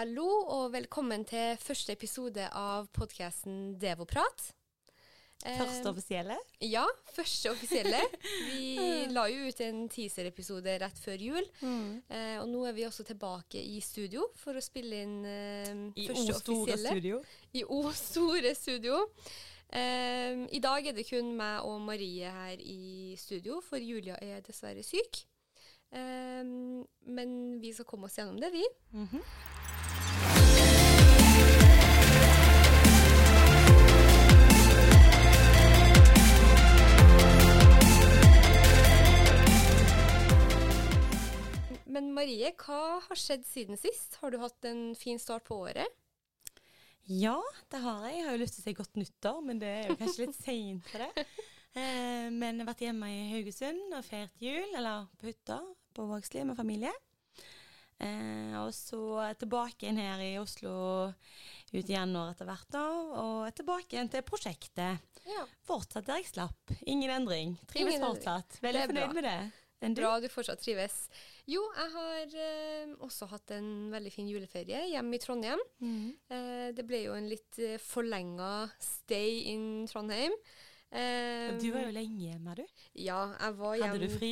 Hallo og velkommen til første episode av podkasten Devoprat. Første offisielle? Eh, ja, første offisielle. Vi la jo ut en teaser-episode rett før jul. Mm. Eh, og nå er vi også tilbake i studio for å spille inn eh, I første O store offisielle. studio. I O store studio. Eh, I dag er det kun meg og Marie her i studio, for Julia er dessverre syk. Eh, men vi skal komme oss gjennom det, vi. Mhm. Men Marie, hva har skjedd siden sist? Har du hatt en fin start på året? Ja, det har jeg. Jeg har jo lyst til å si godt nyttår, men det er jo kanskje litt seint for det. Eh, men jeg har vært hjemme i Haugesund og feiret jul, eller på hytta på Vågslid med familie. Eh, og så tilbake inn her i Oslo ut i januar etter hvert, da. Og tilbake igjen til prosjektet. Ja. Fortsatt der jeg slapp. Ingen endring. Trives fortsatt. Veldig bra. fornøyd med det. Enn du? Bra du fortsatt trives. Jo, jeg har eh, også hatt en veldig fin juleferie hjemme i Trondheim. Mm. Eh, det ble jo en litt uh, forlenga stay in Trondheim. Eh, Du var jo lenge hjemme, du. Ja, jeg var hjemme Hadde du fri?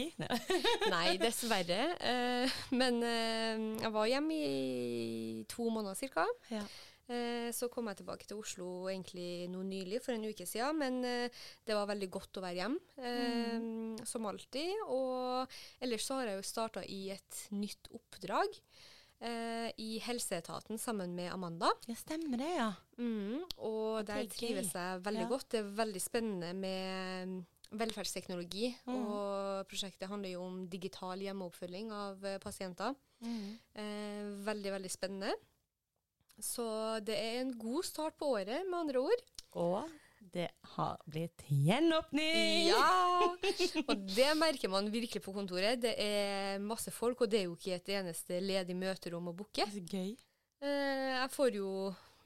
Nei. Dessverre. Eh, men eh, jeg var hjemme i to måneder ca. Ja. Eh, så kom jeg tilbake til Oslo egentlig nå nylig, for en uke siden. Men eh, det var veldig godt å være hjemme, mm. som alltid. Og ellers så har jeg jo starta i et nytt oppdrag eh, i helseetaten sammen med Amanda. Ja, stemmer det, ja. Mm, og det der er trives jeg veldig Ja. godt. Det er veldig spennende med mm, velferdsteknologi. Mm. Og prosjektet handler jo om digital hjemmeoppfølging av eh, pasienter. Eh, veldig, veldig spennende. Så det er en god start på året, med andre ord. Og det har blitt gjenåpning! Ja! Og det merker man virkelig på kontoret. Det er masse folk, og det er jo ikke et eneste ledig møterom å booke. Gøy. Eh, jeg får jo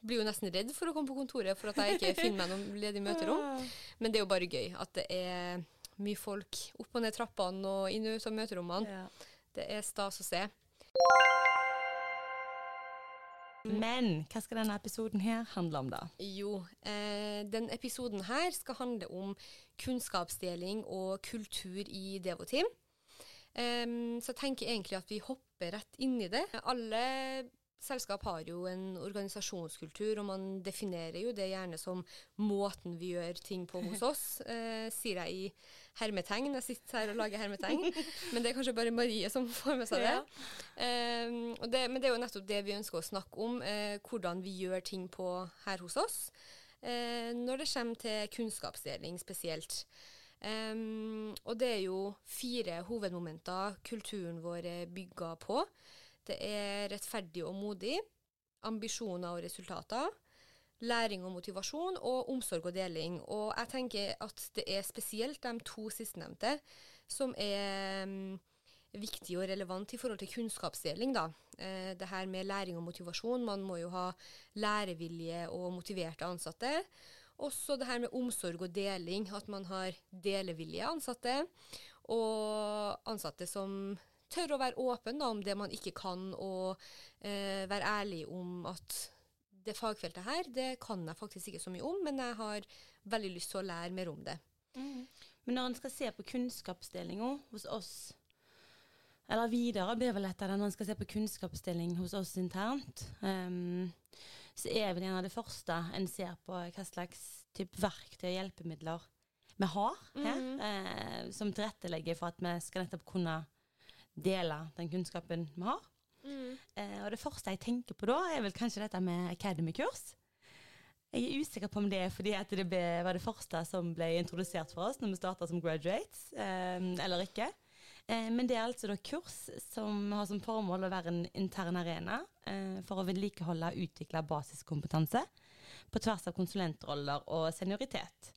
blir jo nesten redd for å komme på kontoret for at jeg ikke finner meg noe ledig møterom. Men det er jo bare gøy at det er mye folk opp og ned trappene og inn og ut av møterommene. Ja. Det er stas å se. Men hva skal denne episoden her handle om, da? Jo, eh, den episoden her skal handle om kunnskapsdeling og kultur i Devoteam. Um, så jeg tenker egentlig at vi hopper rett inn i det. Alle selskap har jo en organisasjonskultur, og man definerer jo det gjerne som måten vi gjør ting på hos oss, eh, sier jeg i hermetegn. Jeg sitter her og lager hermetegn, men det er kanskje bare Marie som får med seg det. Em, og det men det er jo nettopp det vi ønsker å snakke om, eh, hvordan vi gjør ting på her hos oss. Eh, når det kommer til kunnskapsdeling spesielt. Em, og det er jo fire hovedmomenter kulturen vår er bygga på. Det er rettferdig og modig, ambisjoner og resultater, læring og motivasjon og omsorg og deling. Og jeg tenker at det er spesielt de to sistnevnte som er mm, viktig og relevant i forhold til kunnskapsdeling. Da. Eh, det her med læring og motivasjon. Man må jo ha lærevilje og motiverte ansatte. Også det her med omsorg og deling, at man har delevillige ansatte. Og ansatte som tør å være åpen da, om det man ikke kan, og eh, være ærlig om at det fagfeltet her, det kan jeg faktisk ikke så mye om, men jeg har veldig lyst til å lære mer om det. Men når en skal se på kunnskapsdelinga hos oss, eller videre blir vel dette når en skal se på kunnskapsdeling hos oss internt, um, så er vel en av det første en ser på hva slags type verktøy og hjelpemidler vi har her, eh, som tilrettelegger for at vi skal nettopp kunne dele den kunnskapen vi har. Eh, og det første jeg tenker på da, er vel kanskje dette med Academy-kurs. Jeg er usikker på om det er fordi at det ble, var det første som ble introdusert for oss når vi starta som graduates, eh, eller ikke. Eh, men det er altså da kurs som har som formål å være en intern arena for å vedlikeholde og utvikle basiskompetanse på tvers av konsulentroller og senioritet.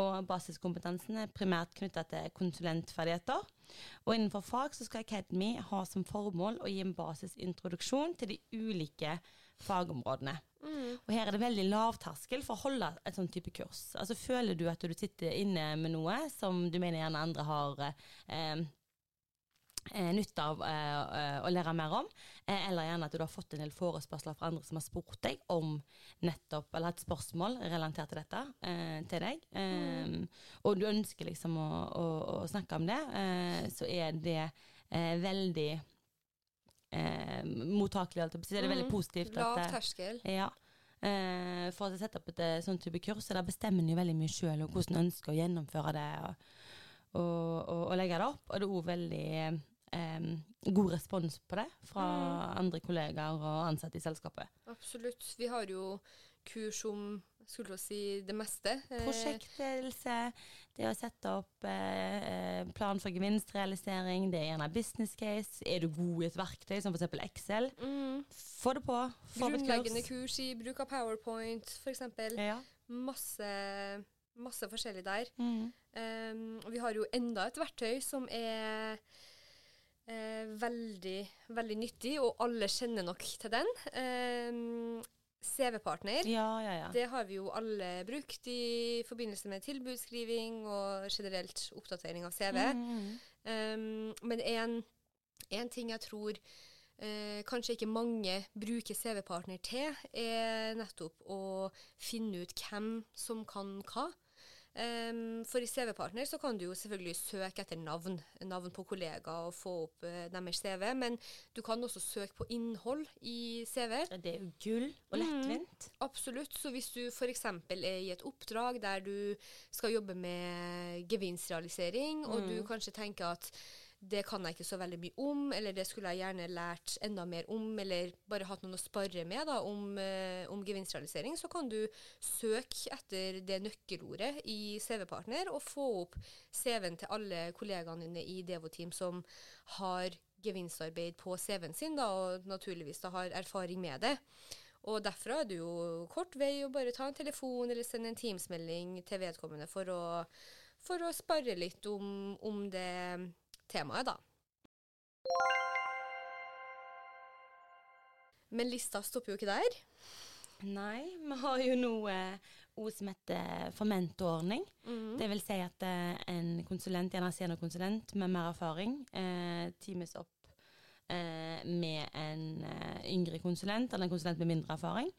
Og basiskompetansen er primært knytta til konsulentferdigheter. Og innenfor fag så skal Academy ha som formål å gi en basisintroduksjon til de ulike fagområdene. Og her er det veldig lavterskel for å holde et sånn type kurs. Altså Føler du at du sitter inne med noe som du mener gjerne andre har eh, eh, nytte av eh, å lære mer om. Eh, eller gjerne at du har fått en del forespørsler fra andre som har spurt deg om nettopp, eller hatt spørsmål relatert til dette eh, til deg. Eh, Og du ønsker liksom å, å, å snakke om det, eh, så er det eh, veldig eh, mottakelig. alt. Det er veldig positivt. Lav terskel. ja. Eh, for å sette opp et sånn type kurs, så der bestemmer en jo veldig mye sjøl hvordan en ønsker å gjennomføre det og, og, og, og legge det opp. Og det er òg veldig god respons på det fra andre kollegaer og ansatte i selskapet. Absolutt. Vi har jo kurs om skulle si det meste. Eh, Prosjektledelse, det å sette opp eh, eh, plan for gevinstrealisering, det er gjerne business case. Er du god i et verktøy som f.eks. Excel, Mm, få det på. Få grunnleggende kurs. kurs i bruk av PowerPoint, f.eks. Ja. Masse, masse forskjellig der. Mm. Um, vi har jo enda et verktøy som er eh, veldig, veldig nyttig, og alle kjenner nok til den. Eh, CV-partner. ja, ja, ja. Det har vi jo alle brukt i forbindelse med tilbudsskriving og generelt oppdatering av CV. Mm. Um, men en, en ting jeg tror eh, kanskje ikke mange bruker CV-partner til, er nettopp å finne ut hvem som kan hva. Um, for i CV-partner så kan du jo selvfølgelig søke etter navn, navn på kollegaer og få opp uh, deres CV, men du kan også søke på innhold i CV. Det er jo gull og lettvint. Absolutt. Så hvis du f.eks. er i et oppdrag der du skal jobbe med gevinstrealisering, og du kanskje tenker at det kan jeg ikke så veldig mye om, eller det skulle jeg gjerne lært enda mer om, eller bare hatt noen å spare med da, om, eh, om gevinstrealisering, så kan du søke etter det nøkkelordet i CV-partner og få opp CV-en til alle kollegaene dine i Devo-team som har gevinstarbeid på CV-en sin, da, og naturligvis da har erfaring med det. Og derfra er det jo kort vei å bare ta en telefon eller sende en Teams-melding til vedkommende for å, for å spare litt om, om det temaet, da. Men lista stopper jo ikke der. Nei, vi har jo noe ord som heter formentordning. Det vil si at eh, en konsulent, gjerne seniorkonsulent med mer erfaring, eh, teames opp eh, med en eh, yngre konsulent, eller en konsulent med mindre erfaring.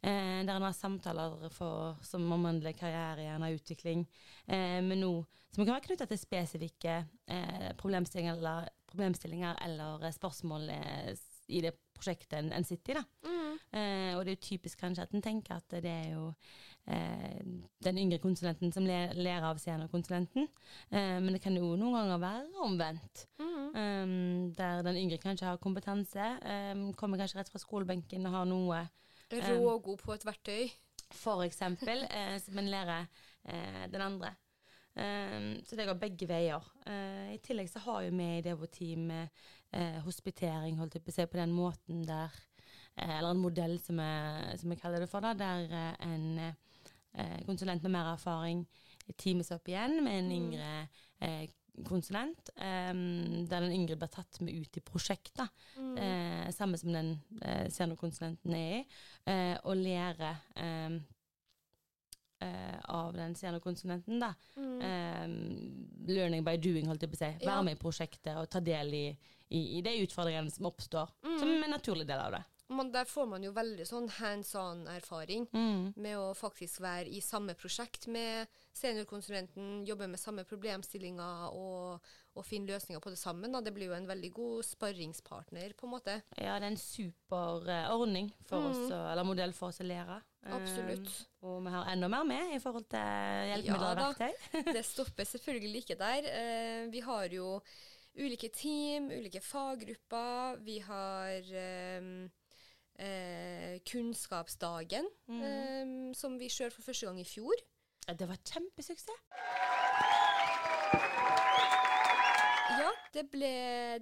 Eh, der en har samtaler for, som omhandler karriere, gjerne utvikling, eh, med noe som kan være knytta til spesifikke eh, problemstillinger, eller, problemstillinger eller eh, spørsmål eh, i det prosjektet en, sitter i. da. Eh, og det er jo typisk kanskje at en tenker at det er jo eh, den yngre konsulenten som ler, ler av seniorkonsulenten. Eh, men det kan jo noen ganger være omvendt. Eh, der den yngre kanskje har kompetanse, eh, kommer kanskje rett fra skolebenken og har noe Rå og god på et verktøy. for eksempel, eh, som en lærer eh, den andre. Um, så det går begge veier. Uh, I tillegg så har jo vi i Devo Team uh, hospitering, holdt jeg på å si, på den måten der uh, Eller en modell som jeg, kaller det for, da, der eh, en eh, konsulent med mer erfaring teames opp igjen med en yngre eh, konsulent, um, der den yngre blir tatt med ut i prosjekt, da. Eh, samme som den eh, seniorkonsulenten er i, eh, og lære eh, eh, av den seniorkonsulenten, da. Eh, learning by doing, holdt jeg på å si. Være Ja. med i prosjektet og ta del i, i, i de utfordringene som oppstår, som en naturlig del av det. Man, der får man jo veldig sånn hands on-erfaring med å faktisk være i samme prosjekt med seniorkonsulenten, jobbe med samme problemstillinger og, og finne løsninger på det sammen. Da. Det blir jo en veldig god sparringspartner, på en måte. Ja, det er en super uh, ordning for oss, å- eller modell for oss å lære. Absolutt. Absolutt. og vi har enda mer med i forhold til hjelpemidler Ja og da. verktøy. Det stopper selvfølgelig ikke der. Uh, vi har jo ulike team, ulike faggrupper. Vi har eh, eh, Kunnskapsdagen, eh, som vi kjørte for første gang i fjor. Det var kjempesuksess. Ja, det ble,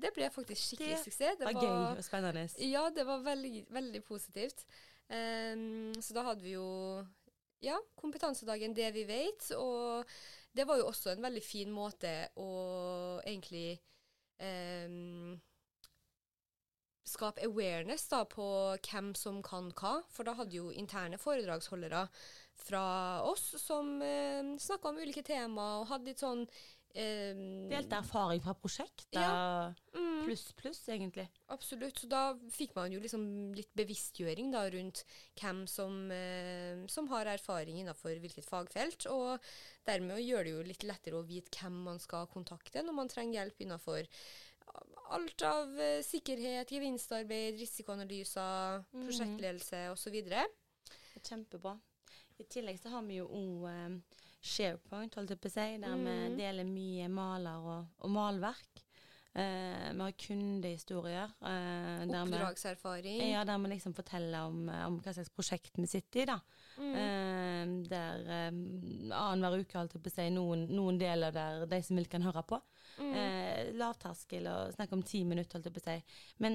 det ble faktisk skikkelig Det suksess. Det var gøy og spennende. Ja, det var veldig, veldig positivt. Um, så da hadde vi jo ja, kompetansedagen Det vi vet, og det var jo også en veldig fin måte å egentlig ehm, skape awareness da på hvem som kan hva. For da hadde jo interne foredragsholdere fra oss som eh, snakka om ulike temaer og hadde litt sånn eh, Delte erfaring fra prosjekter. Ja. mm, Pluss, pluss, egentlig. Absolutt. Så da fikk man jo liksom litt bevisstgjøring da rundt hvem som, eh, som har erfaring innenfor hvilket fagfelt. Og dermed gjør det jo litt lettere å vite hvem man skal kontakte når man trenger hjelp innenfor alt av eh, sikkerhet, gevinstarbeid, risikoanalyser, Mhm. prosjektledelse osv. Kjempebra. I tillegg så har vi jo òg SharePoint, holdt jeg på å si, der vi Mhm. deler mye maler og, og malverk. Eh, vi har kundehistorier. Eh, der vi- Oppdragserfaring. Ja, der vi liksom forteller om, eh, om hva slags prosjekt vi sitter i, da. Mm. Eh, der eh, annenhver uke, holdt jeg på å si, noen, noen deler der de som vil kan høre på. Mm. Eh, lavterskel og snakke om ti minutter, holdt jeg på å si. Men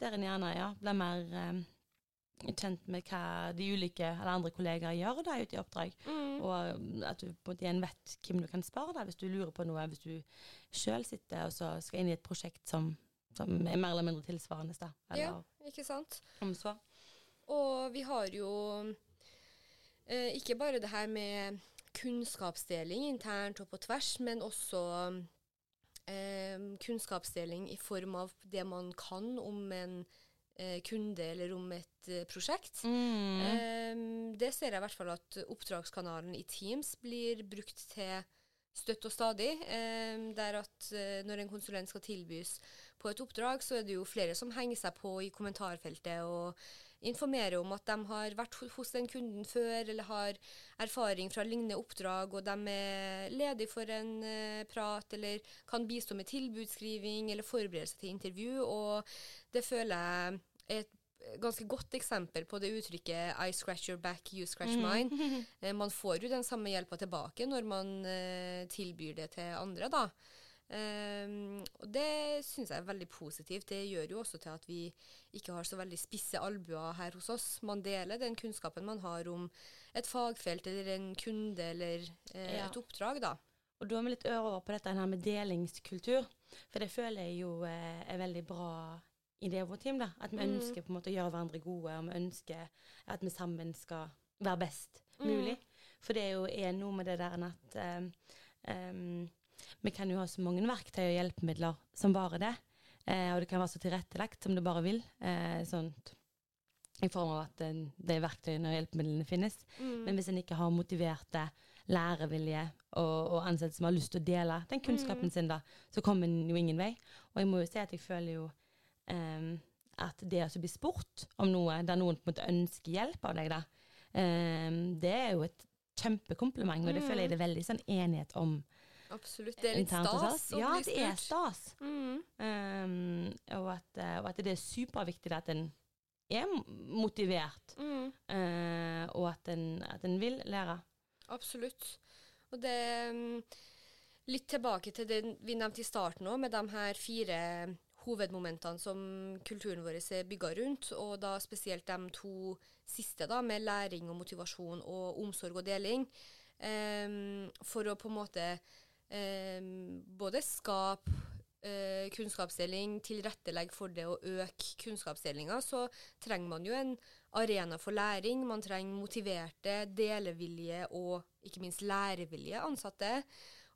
der en gjerne ja, blir mer eh, kjent med hva de ulike eller andre kollegaer gjør da ute i oppdrag. Mm. Og um, at du på en måte vet hvem du kan spare da, hvis du lurer på noe, hvis du sjøl sitter og så skal inn i et prosjekt som, som er mer eller mindre tilsvarende. Da, eller Ja, ikke sant. omsvar. Og vi har jo eh, ikke bare det her med kunnskapsdeling internt og på tvers, men også eh, kunnskapsdeling i form av det man kan om en eh, kunde eller om et eh, prosjekt. Mm. Eh, det ser jeg i hvert fall at oppdragskanalen i Teams blir brukt til støtt og stadig. Eh, der at eh, når en konsulent skal tilbys på et oppdrag, så er det jo flere som henger seg på i kommentarfeltet og informerer om at de har vært hos den kunden før, eller har erfaring fra lignende oppdrag, og de er ledige for en eh, prat, eller kan bistå med tilbudsskriving eller forberedelse til intervju. Og det føler jeg er et ganske godt eksempel på det uttrykket 'I scratch your back, you scratch mine'. Eh, man får jo den samme hjelpa tilbake når man eh, tilbyr det til andre, da. Ehm, og det syns jeg er veldig positivt. Det gjør jo også til at vi ikke har så veldig spisse albuer her hos oss. Man deler den kunnskapen man har om et fagfelt eller en kunde eller eh, Ja. et oppdrag, da. Og da er vi litt over på dette her med delingskultur. For det føler jeg jo eh, er veldig bra i det vårt team. da. At vi Mm. ønsker på en måte å gjøre hverandre gode, og vi ønsker at vi sammen skal være best Mm. mulig. For det er jo er noe med det der at um, em, vi kan jo ha så mange verktøy og hjelpemidler som bare det. Eh, og det kan være så tilrettelagt som det bare vil. Eh, sånt, I form av at eh, de verktøyene og hjelpemidlene finnes. Mm. Men hvis en ikke har motiverte, lærevilje og, og ansatte som har lyst til å dele den kunnskapen Mm. sin, da, så kommer en jo ingen vei. Og jeg må jo si at jeg føler jo em, at det å bli spurt om noe der noen på en måte ønsker hjelp av deg, da, em, det er jo et kjempekompliment, og det Mm. føler jeg det er veldig sånn enighet om. Absolutt. Det er litt stas å Ja, bli det er stas. Mm. Um, og, at, eh, og at det er superviktig at en er motivert, Mm. uh, og at en, at en vil lære. Absolutt. Og det mm, Litt tilbake til det vi nevnte i starten òg, med de her fire hovedmomentene som kulturen vår er bygga rundt, og da spesielt de to siste, da, med læring og motivasjon og omsorg og deling. Um, for å på en måte både skape eh, kunnskapsdeling, tilrettelegge for det og øke kunnskapsdelinga, så trenger man jo en arena for læring. Man trenger motiverte, delevilje og ikke minst lærevillige ansatte.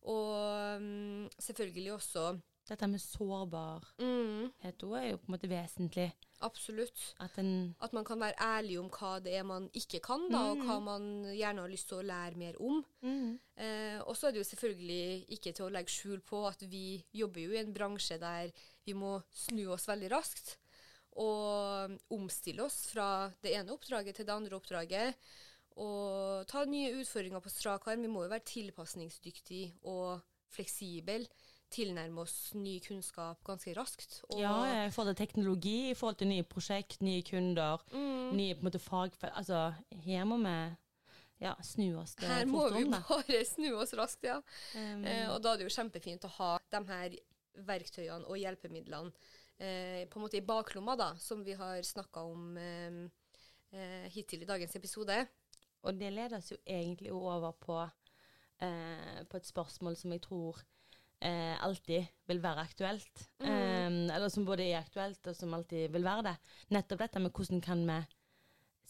Og mm, selvfølgelig også Dette med sårbarhet mm, er jo på en måte vesentlig. Absolutt. At At man kan være ærlig om hva det er man ikke kan, da, og hva man gjerne har lyst til å lære mer om. Eh, og så er det jo selvfølgelig ikke til å legge skjul på at vi jobber jo i en bransje der vi må snu oss veldig raskt. Og omstille oss fra det ene oppdraget til det andre oppdraget. Og ta nye utfordringer på strak arm. Vi må jo være tilpasningsdyktige og fleksible. Tilnærme oss ny kunnskap ganske raskt. Og, Ja, i forhold til teknologi, i forhold til nye prosjekt, nye kunder, Mm. nye på en måte fagfelt Altså, her må vi ja, snu oss det Her må vi om, bare snu oss raskt, ja. Um, Eh, og da er det jo kjempefint å ha de her verktøyene og hjelpemidlene eh, på en måte i baklomma, da, som vi har snakka om eh, eh, hittil i dagens episode. Og det leder oss jo egentlig over på, eh, på et spørsmål som jeg tror eh, alltid vil være aktuelt. Mm. Eh, eller som både er aktuelt, og som alltid vil være det. Nettopp dette med hvordan kan vi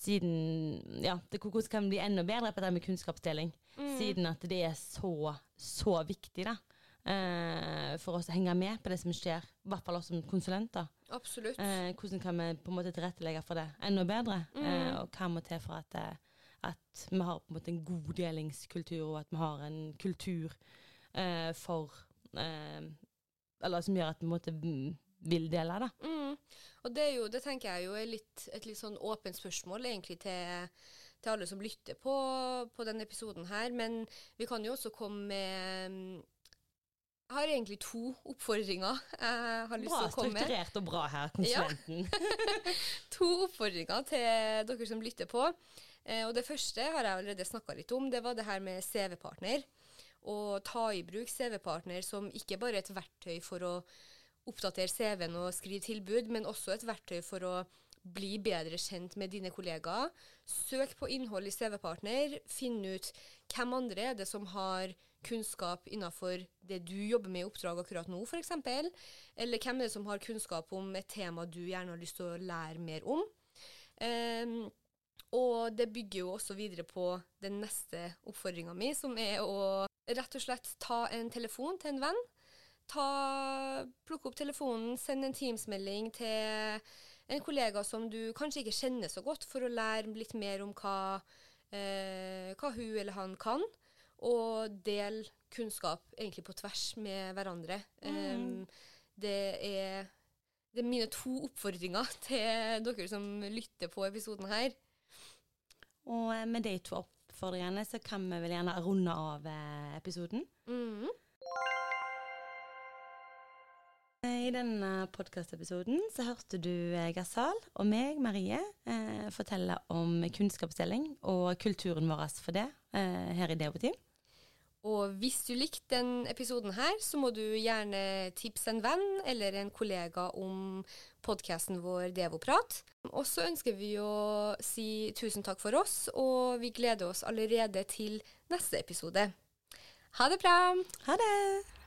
siden Ja, det, hvordan kan vi bli enda bedre på det med kunnskapsdeling? Mm. Siden at det er så, så viktig, da. Eh, for oss å henge med på det som skjer, i hvert fall oss som konsulenter. Absolutt. Eh, hvordan kan vi på en måte tilrettelegge for det enda bedre? Eh, og hva må til for at, at vi har på en måte en god delingskultur, og at vi har en kultur eh, for eh, Eller som gjør at vi mm, vil dele, da. Mm. Og det, jo, det tenker jeg jo er litt, et litt sånn åpent spørsmål egentlig til, til alle som lytter på, på denne episoden her. Men vi kan jo også komme med mm, Jeg har egentlig to oppfordringer jeg har lyst Bra til å komme med. strukturert og bra her, konsulenten. To oppfordringer til dere som lytter på. Eh, og det første har jeg allerede snakka litt om. Det var det her med CV-partner. Å ta i bruk CV-partner som ikke bare et verktøy for å oppdatere CV-en og skrive tilbud, men også et verktøy for å bli bedre kjent med dine kollegaer. Søk på innhold i CV-partner. Finn ut hvem andre er det som har kunnskap innenfor det du jobber med i oppdrag akkurat nå, f.eks. Eller hvem er det som har kunnskap om et tema du gjerne har lyst til å lære mer om. Um, og det bygger jo også videre på den neste oppfordringa mi, som er å rett og slett ta en telefon til en venn. Ta, plukke opp telefonen, send en Teams-melding til en kollega som du kanskje ikke kjenner så godt, for å lære litt mer om hva, eh, hva hun eller han kan. Og del kunnskap egentlig på tvers med hverandre. Em, det, er, det er mine to oppfordringer til dere som lytter på episoden her. Og eh, med de to oppfordringene så kan vi vel gjerne runde av eh, episoden. Mhm. Eh, I denne podkastepisoden så hørte du eh, Gazal og meg, Marie, eh, fortelle om kunnskapsdeling og kulturen vår for det eh, her i Devoteam. Og hvis du likte den episoden her, så må du gjerne tipse en venn eller en kollega om podkasten vår Devoprat. Og så ønsker vi å si tusen takk for oss, og vi gleder oss allerede til neste episode. Ha det bra! Ha det!